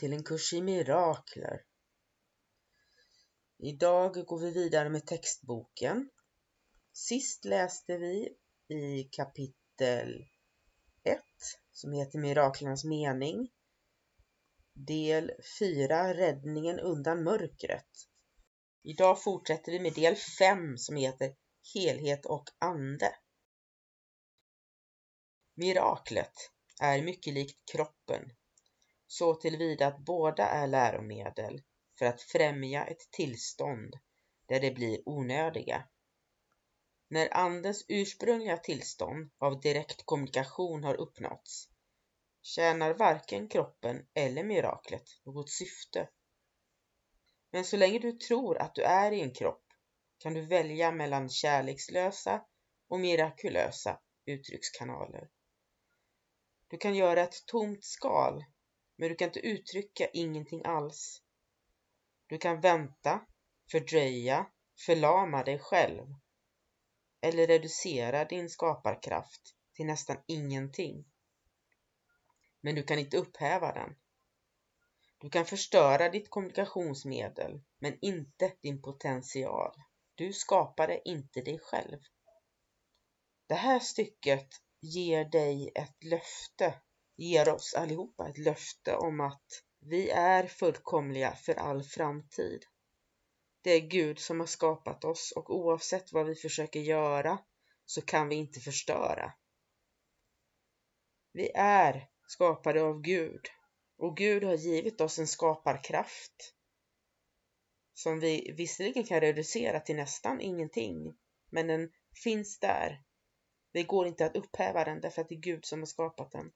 Till en kurs i mirakler. Idag går vi vidare med textboken. Sist läste vi i kapitel 1 som heter Miraklernas mening. Del 4 Räddningen undan mörkret. Idag fortsätter vi med del 5 som heter Helhet och ande. Miraklet är mycket likt kroppen så tillvida att båda är läromedel för att främja ett tillstånd där de blir onödiga. När Andens ursprungliga tillstånd av direkt kommunikation har uppnåtts tjänar varken kroppen eller miraklet något syfte. Men så länge du tror att du är i en kropp kan du välja mellan kärlekslösa och mirakulösa uttryckskanaler. Du kan göra ett tomt skal men du kan inte uttrycka ingenting alls. Du kan vänta, fördröja, förlama dig själv eller reducera din skaparkraft till nästan ingenting. Men du kan inte upphäva den. Du kan förstöra ditt kommunikationsmedel, men inte din potential. Du skapade inte dig själv. Det här stycket ger dig ett löfte ger oss allihopa ett löfte om att vi är fullkomliga för all framtid. Det är Gud som har skapat oss och oavsett vad vi försöker göra så kan vi inte förstöra. Vi är skapade av Gud och Gud har givit oss en skaparkraft som vi visserligen kan reducera till nästan ingenting, men den finns där. Det går inte att upphäva den därför att det är Gud som har skapat den.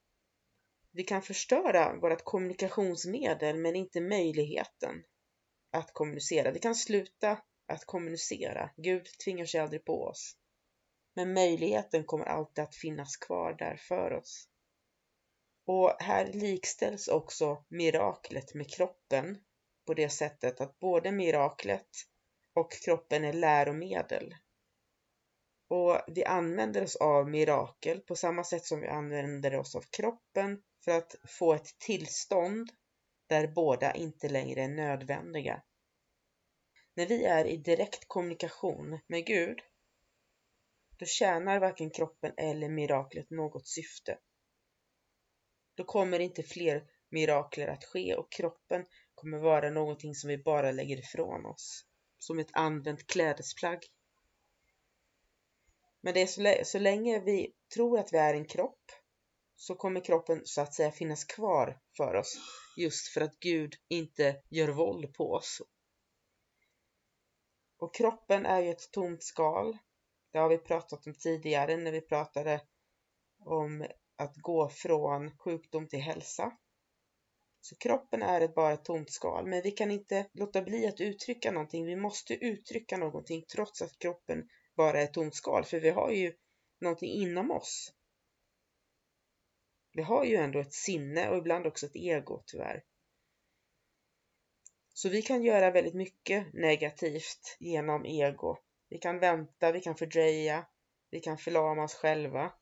Vi kan förstöra vårt kommunikationsmedel men inte möjligheten att kommunicera. Vi kan sluta att kommunicera. Gud tvingar sig aldrig på oss. Men möjligheten kommer alltid att finnas kvar där för oss. Och här likställs också miraklet med kroppen på det sättet att både miraklet och kroppen är läromedel. Och vi använder oss av mirakel på samma sätt som vi använder oss av kroppen för att få ett tillstånd där båda inte längre är nödvändiga. När vi är i direkt kommunikation med Gud, då tjänar varken kroppen eller miraklet något syfte. Då kommer inte fler mirakler att ske och kroppen kommer vara någonting som vi bara lägger ifrån oss, som ett använt klädesplagg. Men det är så, så länge vi tror att vi är en kropp så kommer kroppen så att säga finnas kvar för oss just för att Gud inte gör våld på oss. Och kroppen är ju ett tomt skal. Det har vi pratat om tidigare när vi pratade om att gå från sjukdom till hälsa. Så kroppen är ett bara ett tomt skal, men vi kan inte låta bli att uttrycka någonting. Vi måste uttrycka någonting trots att kroppen bara ett tomt skal, för vi har ju någonting inom oss vi har ju ändå ett sinne och ibland också ett ego tyvärr. Så vi kan göra väldigt mycket negativt genom ego. Vi kan vänta, vi kan fördröja, vi kan förlama oss själva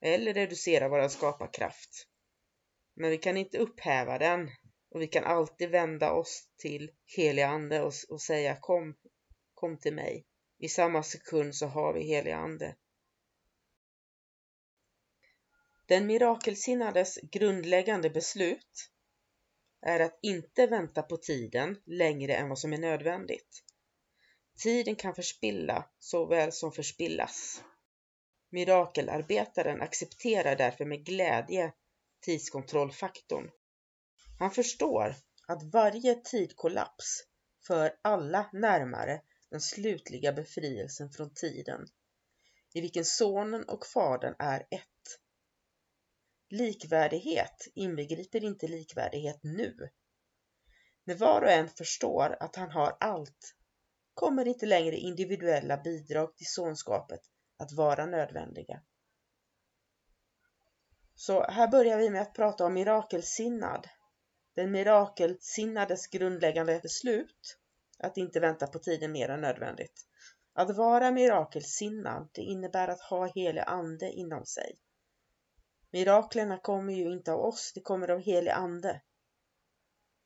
eller reducera vår skaparkraft. Men vi kan inte upphäva den Och vi kan alltid vända oss till helig ande och, och säga kom, kom till mig. I samma sekund så har vi helig ande. Den mirakelsinnades grundläggande beslut är att inte vänta på tiden längre än vad som är nödvändigt. Tiden kan förspilla såväl som förspillas. Mirakelarbetaren accepterar därför med glädje tidskontrollfaktorn. Han förstår att varje tidkollaps för alla närmare den slutliga befrielsen från tiden, i vilken sonen och fadern är ett. Likvärdighet inbegriper inte likvärdighet nu. När var och en förstår att han har allt kommer inte längre individuella bidrag till sonskapet att vara nödvändiga. Så här börjar vi med att prata om mirakelsinnad. Den mirakelsinnades grundläggande beslut att inte vänta på tiden mer än nödvändigt. Att vara mirakelsinnad, det innebär att ha helig ande inom sig. Miraklerna kommer ju inte av oss, det kommer av helig ande.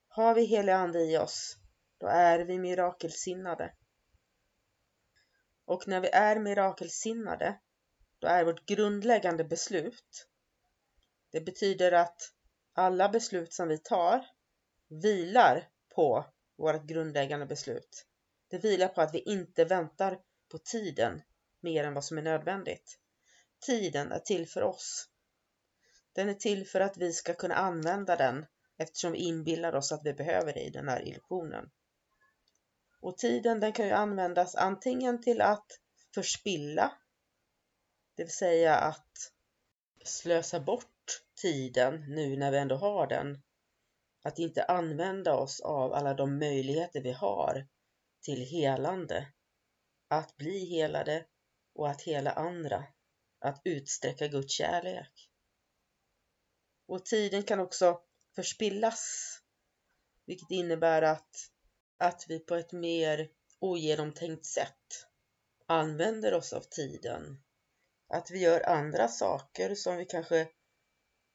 Har vi helig ande i oss, då är vi mirakelsinnade. Och när vi är mirakelsinnade, då är vårt grundläggande beslut, det betyder att alla beslut som vi tar vilar på vårt grundläggande beslut. Det vilar på att vi inte väntar på tiden mer än vad som är nödvändigt. Tiden är till för oss. Den är till för att vi ska kunna använda den eftersom vi inbillar oss att vi behöver det i den här illusionen. Och tiden den kan ju användas antingen till att förspilla, det vill säga att slösa bort tiden nu när vi ändå har den. Att inte använda oss av alla de möjligheter vi har till helande. Att bli helade och att hela andra. Att utsträcka Guds kärlek. Och tiden kan också förspillas, vilket innebär att att vi på ett mer ogenomtänkt sätt använder oss av tiden. Att vi gör andra saker som vi kanske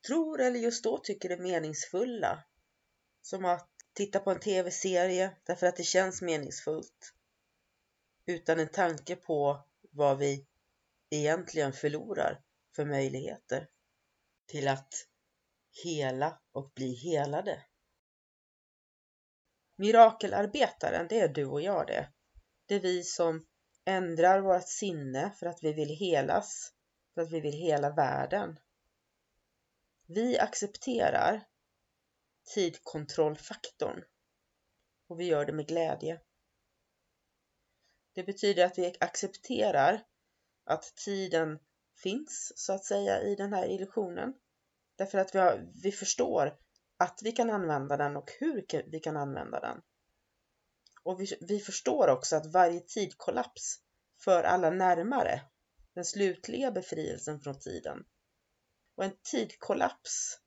tror eller just då tycker är meningsfulla. Som att titta på en tv-serie därför att det känns meningsfullt. Utan en tanke på vad vi egentligen förlorar för möjligheter till att hela och bli helade. Mirakelarbetaren, det är du och jag det. Det är vi som ändrar vårt sinne för att vi vill helas, för att vi vill hela världen. Vi accepterar tidkontrollfaktorn och vi gör det med glädje. Det betyder att vi accepterar att tiden finns så att säga i den här illusionen. Därför att vi, har, vi förstår att vi kan använda den och hur vi kan använda den. Och vi, vi förstår också att varje tidkollaps för alla närmare den slutliga befrielsen från tiden. Och en tidkollaps,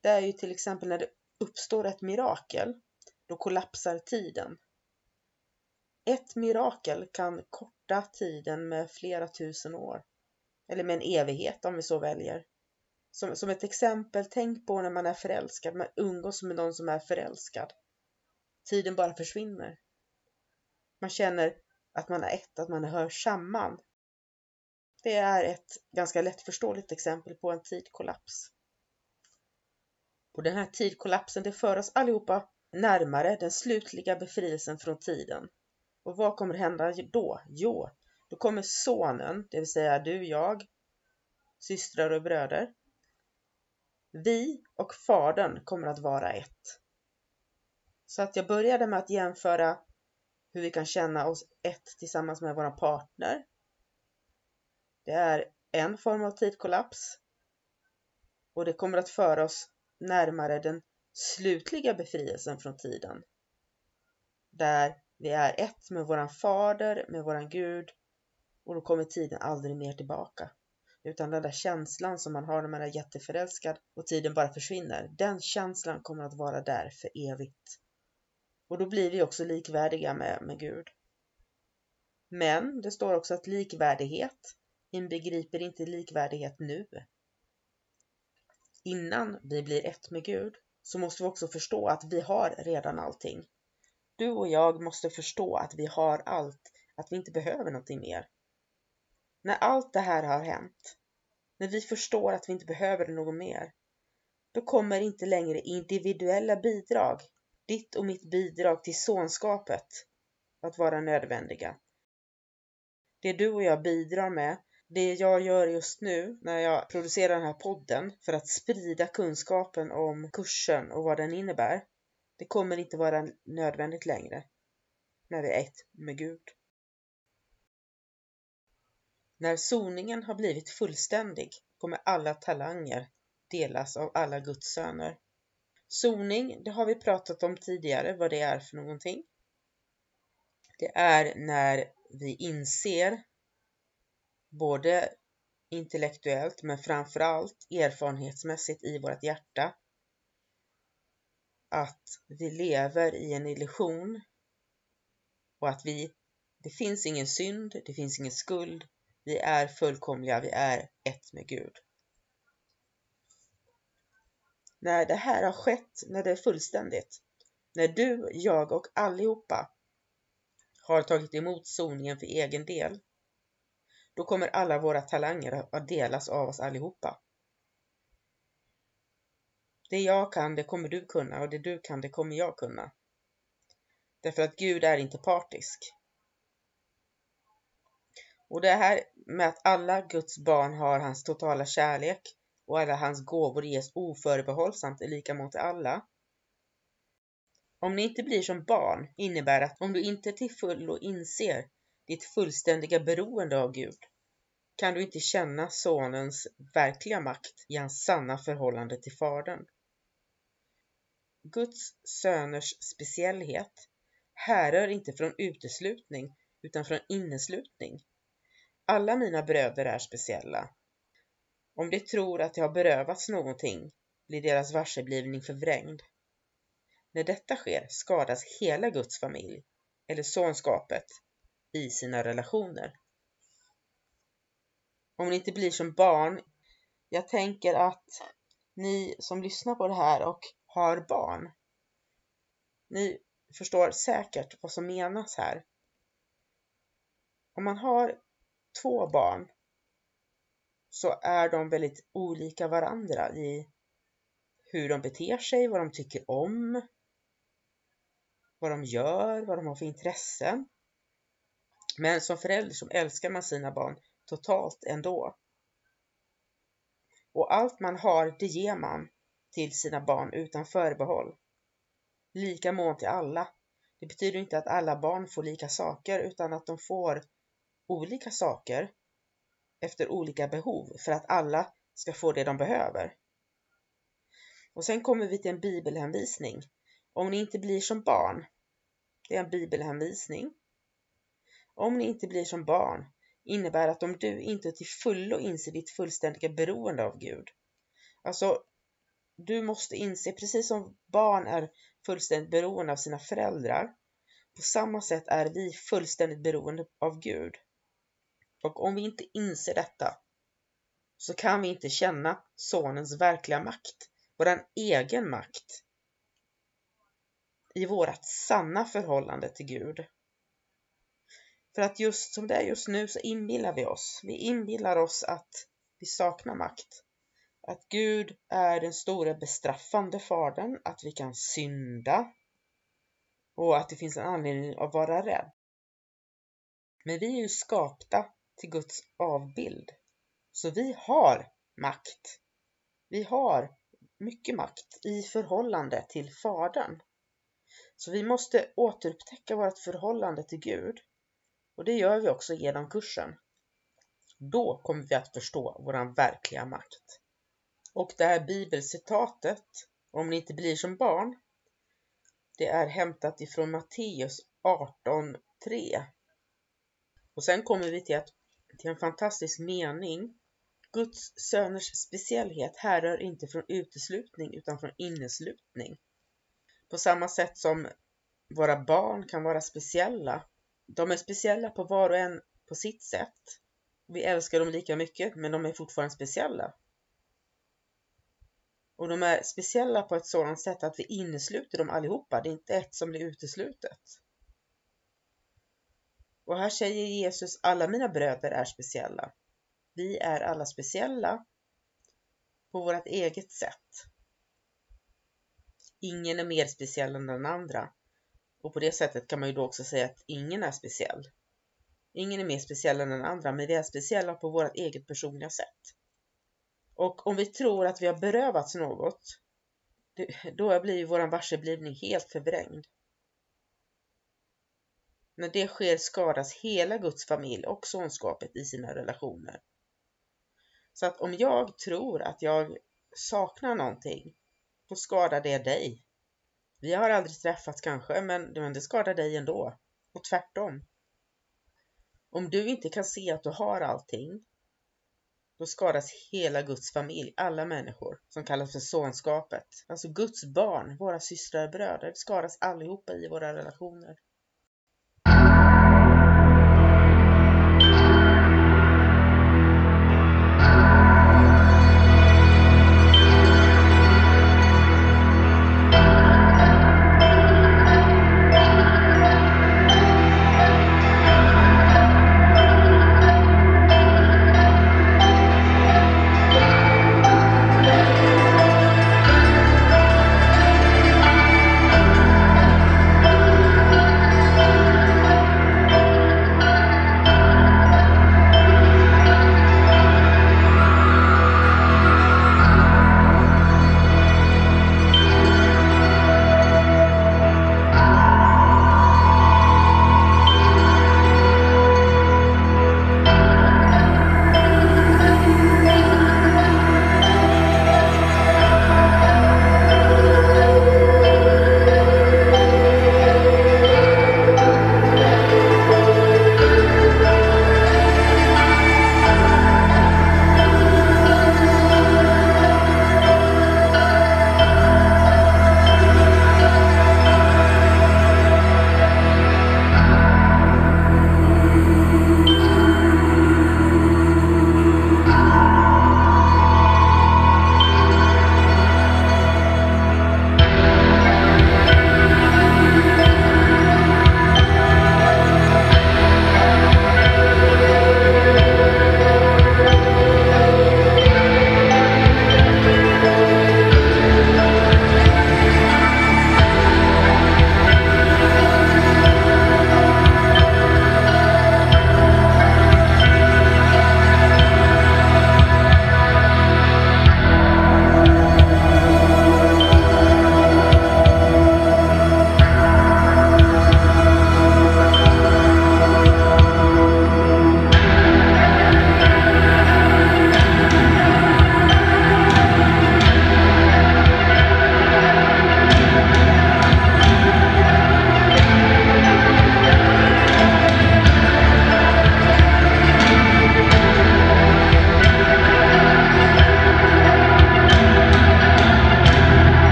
det är ju till exempel när det uppstår ett mirakel, då kollapsar tiden. Ett mirakel kan korta tiden med flera tusen år, eller med en evighet om vi så väljer. Som, som ett exempel, tänk på när man är förälskad, man umgås med någon som är förälskad. Tiden bara försvinner. Man känner att man är ett, att man hör samman. Det är ett ganska lättförståeligt exempel på en tidkollaps. Och den här tidkollapsen, det för oss allihopa närmare den slutliga befrielsen från tiden. Och vad kommer hända då? Jo, då kommer sonen, det vill säga du, jag, systrar och bröder, vi och Fadern kommer att vara ett. Så att jag började med att jämföra hur vi kan känna oss ett tillsammans med våra partner. Det är en form av tidkollaps och det kommer att föra oss närmare den slutliga befrielsen från tiden. Där vi är ett med våran fader, med våran Gud och då kommer tiden aldrig mer tillbaka. Utan den där känslan som man har när man är jätteförälskad och tiden bara försvinner. Den känslan kommer att vara där för evigt. Och då blir vi också likvärdiga med, med Gud. Men det står också att likvärdighet inbegriper inte likvärdighet nu. Innan vi blir ett med Gud så måste vi också förstå att vi har redan allting. Du och jag måste förstå att vi har allt, att vi inte behöver någonting mer. När allt det här har hänt, när vi förstår att vi inte behöver något mer, då kommer inte längre individuella bidrag, ditt och mitt bidrag till sonskapet, att vara nödvändiga. Det du och jag bidrar med, det jag gör just nu när jag producerar den här podden för att sprida kunskapen om kursen och vad den innebär, det kommer inte vara nödvändigt längre när vi är ett med Gud. När soningen har blivit fullständig kommer alla talanger delas av alla Guds söner. Soning, det har vi pratat om tidigare vad det är för någonting. Det är när vi inser både intellektuellt men framförallt erfarenhetsmässigt i vårt hjärta att vi lever i en illusion och att vi, det finns ingen synd, det finns ingen skuld, vi är fullkomliga, vi är ett med Gud. När det här har skett, när det är fullständigt, när du, jag och allihopa har tagit emot soningen för egen del, då kommer alla våra talanger att delas av oss allihopa. Det jag kan, det kommer du kunna och det du kan, det kommer jag kunna. Därför att Gud är inte partisk. Och det här med att alla Guds barn har hans totala kärlek och alla hans gåvor ges oförbehållsamt är lika mot alla. Om ni inte blir som barn innebär att om du inte till fullo inser ditt fullständiga beroende av Gud kan du inte känna sonens verkliga makt i hans sanna förhållande till fadern. Guds söners speciellhet härrör inte från uteslutning utan från inneslutning. Alla mina bröder är speciella. Om de tror att de har berövats någonting blir deras varseblivning förvrängd. När detta sker skadas hela Guds familj, eller sonskapet, i sina relationer. Om ni inte blir som barn, jag tänker att ni som lyssnar på det här och har barn, ni förstår säkert vad som menas här. Om man har två barn så är de väldigt olika varandra i hur de beter sig, vad de tycker om, vad de gör, vad de har för intressen. Men som förälder så älskar man sina barn totalt ändå. Och allt man har, det ger man till sina barn utan förbehåll. Lika mån till alla. Det betyder inte att alla barn får lika saker utan att de får olika saker efter olika behov för att alla ska få det de behöver. Och sen kommer vi till en bibelhänvisning. Om ni inte blir som barn. Det är en bibelhänvisning. Om ni inte blir som barn innebär att om du inte till fullo inser ditt fullständiga beroende av Gud. Alltså, du måste inse, precis som barn är fullständigt beroende av sina föräldrar, på samma sätt är vi fullständigt beroende av Gud. Och om vi inte inser detta så kan vi inte känna Sonens verkliga makt, våran egen makt i vårat sanna förhållande till Gud. För att just som det är just nu så inbillar vi oss, vi inbillar oss att vi saknar makt. Att Gud är den stora bestraffande fadern, att vi kan synda och att det finns en anledning att vara rädd. Men vi är ju skapta till Guds avbild. Så vi har makt. Vi har mycket makt i förhållande till Fadern. Så vi måste återupptäcka vårt förhållande till Gud. Och det gör vi också genom kursen. Då kommer vi att förstå vår verkliga makt. Och det här bibelcitatet, om ni inte blir som barn, det är hämtat ifrån Matteus 18.3. Och sen kommer vi till att till en fantastisk mening. Guds söners speciellhet härrör inte från uteslutning utan från inneslutning. På samma sätt som våra barn kan vara speciella. De är speciella på var och en på sitt sätt. Vi älskar dem lika mycket, men de är fortfarande speciella. Och de är speciella på ett sådant sätt att vi innesluter dem allihopa. Det är inte ett som blir uteslutet. Och här säger Jesus, alla mina bröder är speciella. Vi är alla speciella på vårt eget sätt. Ingen är mer speciell än den andra. Och på det sättet kan man ju då också säga att ingen är speciell. Ingen är mer speciell än den andra, men vi är speciella på vårt eget personliga sätt. Och om vi tror att vi har berövats något, då blir ju vår varseblivning helt förvrängd. När det sker skadas hela Guds familj och sonskapet i sina relationer. Så att om jag tror att jag saknar någonting, då skadar det dig. Vi har aldrig träffats kanske, men det skadar dig ändå. Och tvärtom. Om du inte kan se att du har allting, då skadas hela Guds familj, alla människor som kallas för sonskapet. Alltså Guds barn, våra systrar och bröder, skadas allihopa i våra relationer.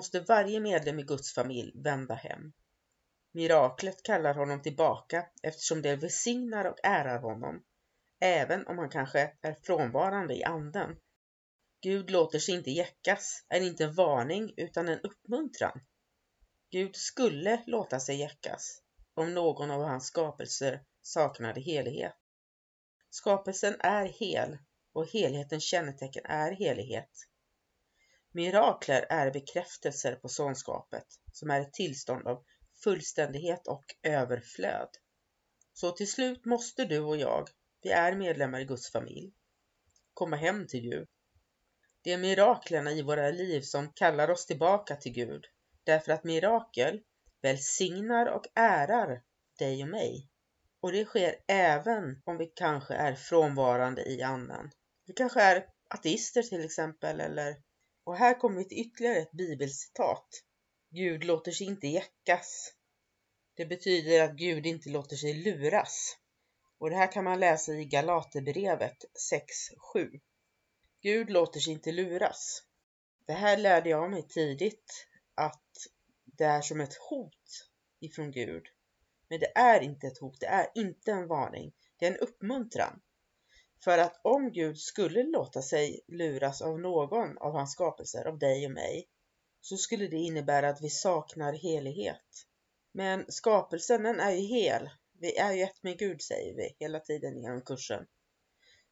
Måste varje medlem i Guds familj vända hem. Miraklet kallar honom tillbaka eftersom det välsignar och ärar honom, även om han kanske är frånvarande i anden. Gud låter sig inte jäckas är inte en varning utan en uppmuntran. Gud skulle låta sig jäckas om någon av hans skapelser saknade helighet. Skapelsen är hel och helhetens kännetecken är helighet. Mirakler är bekräftelser på sonskapet, som är ett tillstånd av fullständighet och överflöd. Så till slut måste du och jag, vi är medlemmar i Guds familj, komma hem till Gud. Det är miraklerna i våra liv som kallar oss tillbaka till Gud, därför att mirakel välsignar och ärar dig och mig. Och det sker även om vi kanske är frånvarande i anden. Vi kanske är ateister till exempel, eller och här kommer vi till ytterligare ett bibelcitat. Gud låter sig inte jäckas. Det betyder att Gud inte låter sig luras. Och det här kan man läsa i Galaterbrevet 6.7. Gud låter sig inte luras. Det här lärde jag mig tidigt att det är som ett hot ifrån Gud. Men det är inte ett hot, det är inte en varning, det är en uppmuntran. För att om Gud skulle låta sig luras av någon av hans skapelser, av dig och mig, så skulle det innebära att vi saknar helighet. Men skapelsen den är ju hel. Vi är ju ett med Gud säger vi hela tiden genom kursen.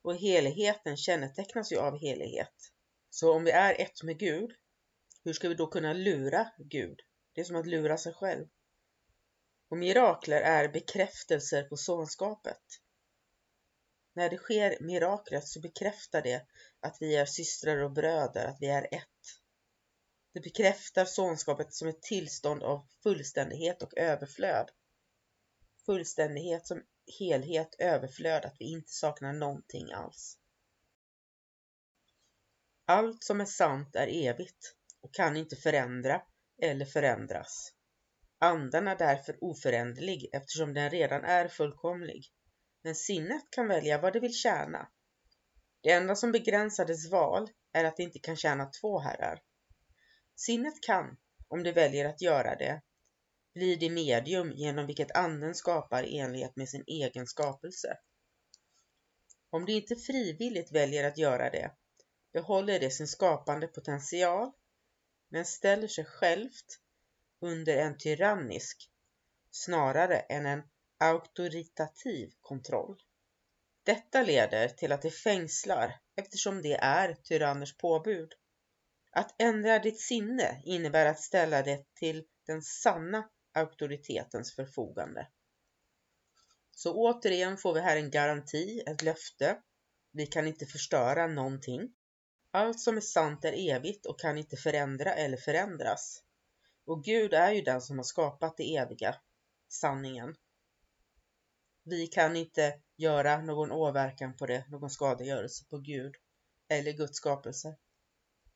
Och heligheten kännetecknas ju av helighet. Så om vi är ett med Gud, hur ska vi då kunna lura Gud? Det är som att lura sig själv. Och mirakler är bekräftelser på sonskapet. När det sker miraklet så bekräftar det att vi är systrar och bröder, att vi är ett. Det bekräftar sonskapet som ett tillstånd av fullständighet och överflöd. Fullständighet som helhet, överflöd, att vi inte saknar någonting alls. Allt som är sant är evigt och kan inte förändra eller förändras. Andan är därför oföränderlig eftersom den redan är fullkomlig. Men sinnet kan välja vad det vill tjäna. Det enda som begränsar dess val är att det inte kan tjäna två herrar. Sinnet kan, om det väljer att göra det, bli det medium genom vilket anden skapar i enlighet med sin egen skapelse. Om det inte frivilligt väljer att göra det, behåller det sin skapande potential, men ställer sig självt under en tyrannisk snarare än en auktoritativ kontroll. Detta leder till att det fängslar eftersom det är tyranners påbud. Att ändra ditt sinne innebär att ställa det till den sanna auktoritetens förfogande. Så återigen får vi här en garanti, ett löfte. Vi kan inte förstöra någonting. Allt som är sant är evigt och kan inte förändra eller förändras. Och Gud är ju den som har skapat det eviga, sanningen. Vi kan inte göra någon åverkan på det, någon skadegörelse på Gud eller Guds skapelse.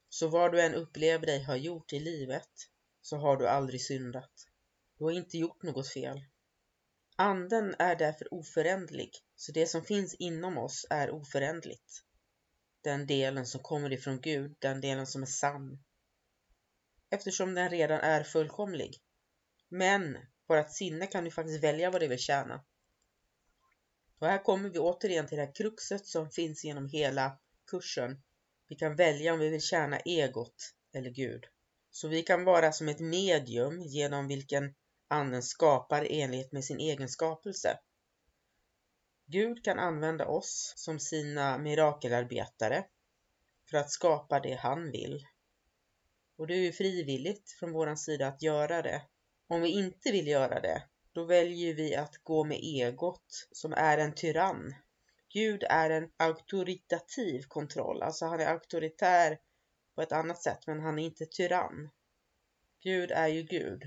Så vad du än upplever dig ha gjort i livet så har du aldrig syndat. Du har inte gjort något fel. Anden är därför oföränderlig, så det som finns inom oss är oföränderligt. Den delen som kommer ifrån Gud, den delen som är sann. Eftersom den redan är fullkomlig. Men vårt sinne kan ju faktiskt välja vad det vill tjäna. Och här kommer vi återigen till det här kruxet som finns genom hela kursen. Vi kan välja om vi vill tjäna egot eller Gud. Så vi kan vara som ett medium genom vilken anden skapar i enlighet med sin egen skapelse. Gud kan använda oss som sina mirakelarbetare för att skapa det han vill. Och det är ju frivilligt från vår sida att göra det. Om vi inte vill göra det, då väljer vi att gå med egot som är en tyrann. Gud är en auktoritativ kontroll, alltså han är auktoritär på ett annat sätt, men han är inte tyrann. Gud är ju Gud.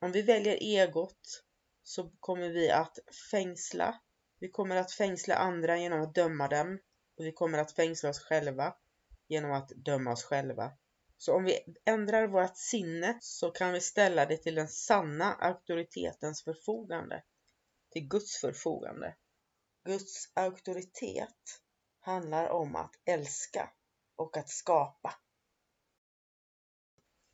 Om vi väljer egot så kommer vi att fängsla. Vi kommer att fängsla andra genom att döma dem och vi kommer att fängsla oss själva genom att döma oss själva. Så om vi ändrar vårt sinne så kan vi ställa det till den sanna auktoritetens förfogande. Till Guds förfogande. Guds auktoritet handlar om att älska och att skapa.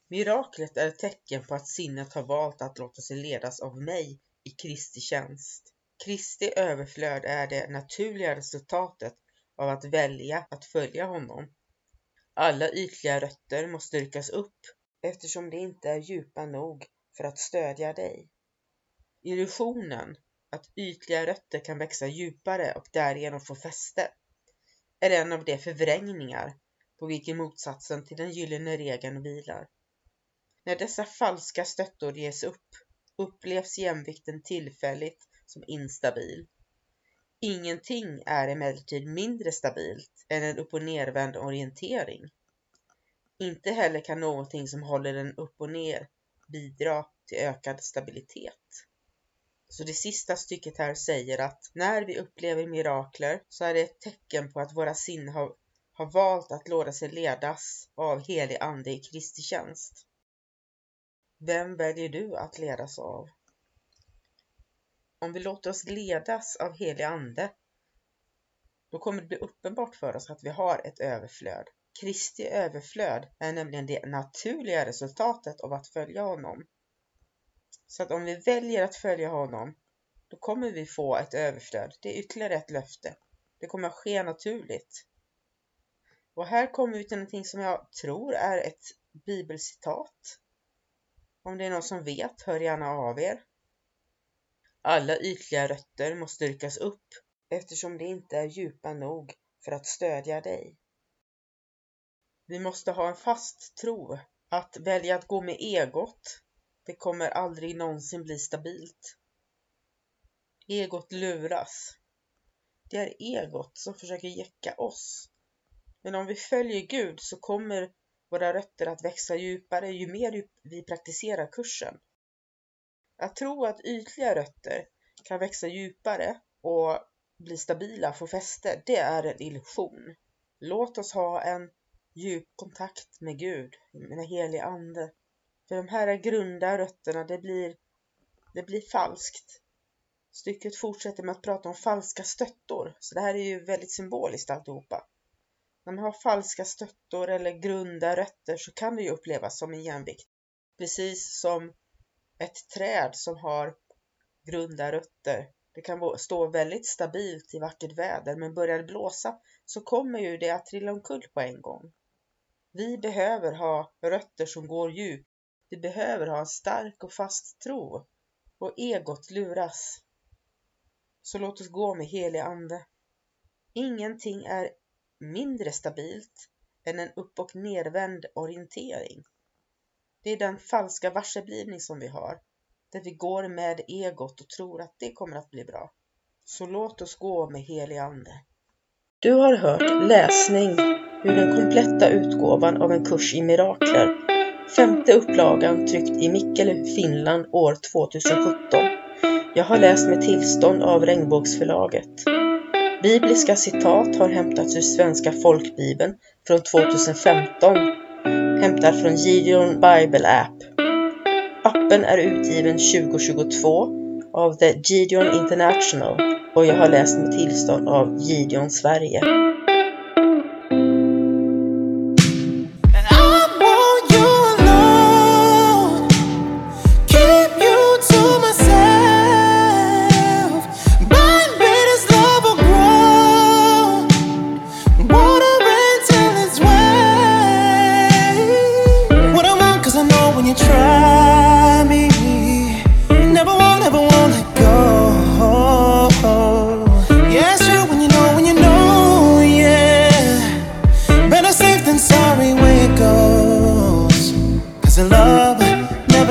Miraklet är ett tecken på att sinnet har valt att låta sig ledas av mig i Kristi tjänst. Kristi överflöd är det naturliga resultatet av att välja att följa honom. Alla ytliga rötter måste dyrkas upp eftersom de inte är djupa nog för att stödja dig. Illusionen att ytliga rötter kan växa djupare och därigenom få fäste är en av de förvrängningar på vilken motsatsen till den gyllene regeln vilar. När dessa falska stöttor ges upp upplevs jämvikten tillfälligt som instabil. Ingenting är emellertid mindre stabilt än en upp och nervänd orientering. Inte heller kan någonting som håller den upp och ner bidra till ökad stabilitet. Så det sista stycket här säger att när vi upplever mirakler så är det ett tecken på att våra sinnen har, har valt att låta sig ledas av helig ande i Kristi tjänst. Vem väljer du att ledas av? Om vi låter oss ledas av helig ande, då kommer det bli uppenbart för oss att vi har ett överflöd. Kristi överflöd är nämligen det naturliga resultatet av att följa honom. Så att om vi väljer att följa honom, då kommer vi få ett överflöd. Det är ytterligare ett löfte. Det kommer att ske naturligt. Och här kommer vi till någonting som jag tror är ett bibelcitat. Om det är någon som vet, hör gärna av er. Alla ytliga rötter måste ryckas upp eftersom de inte är djupa nog för att stödja dig. Vi måste ha en fast tro. Att välja att gå med egot, det kommer aldrig någonsin bli stabilt. Egot luras. Det är egot som försöker jäcka oss. Men om vi följer Gud så kommer våra rötter att växa djupare ju mer vi praktiserar kursen. Att tro att ytliga rötter kan växa djupare och bli stabila, få fäste, det är en illusion. Låt oss ha en djup kontakt med Gud, med helig ande. För de här grunda rötterna, det blir, det blir falskt. Stycket fortsätter med att prata om falska stöttor, så det här är ju väldigt symboliskt alltihopa. När man har falska stöttor eller grunda rötter så kan det ju upplevas som en jämvikt. Precis som ett träd som har grunda rötter. Det kan stå väldigt stabilt i vackert väder men börjar det blåsa så kommer ju det att trilla omkull på en gång. Vi behöver ha rötter som går djupt. Vi behöver ha en stark och fast tro. Och egot luras. Så låt oss gå med helig ande. Ingenting är mindre stabilt än en upp och nervänd orientering. Det är den falska varseblivning som vi har, där vi går med egot och tror att det kommer att bli bra. Så låt oss gå med helig ande. Du har hört läsning ur den kompletta utgåvan av en kurs i mirakler, femte upplagan tryckt i Mikkele, Finland år 2017. Jag har läst med tillstånd av Regnbågsförlaget. Bibliska citat har hämtats ur Svenska folkbibeln från 2015, hämtad från Gideon Bible App. Appen är utgiven 2022 av The Gideon International och jag har läst med tillstånd av Gideon Sverige.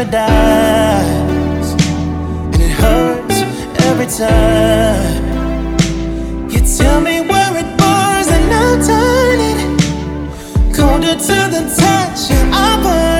paradise. And it hurts every time. You tell me where it burns and I turn it Colder to the touch and I burn.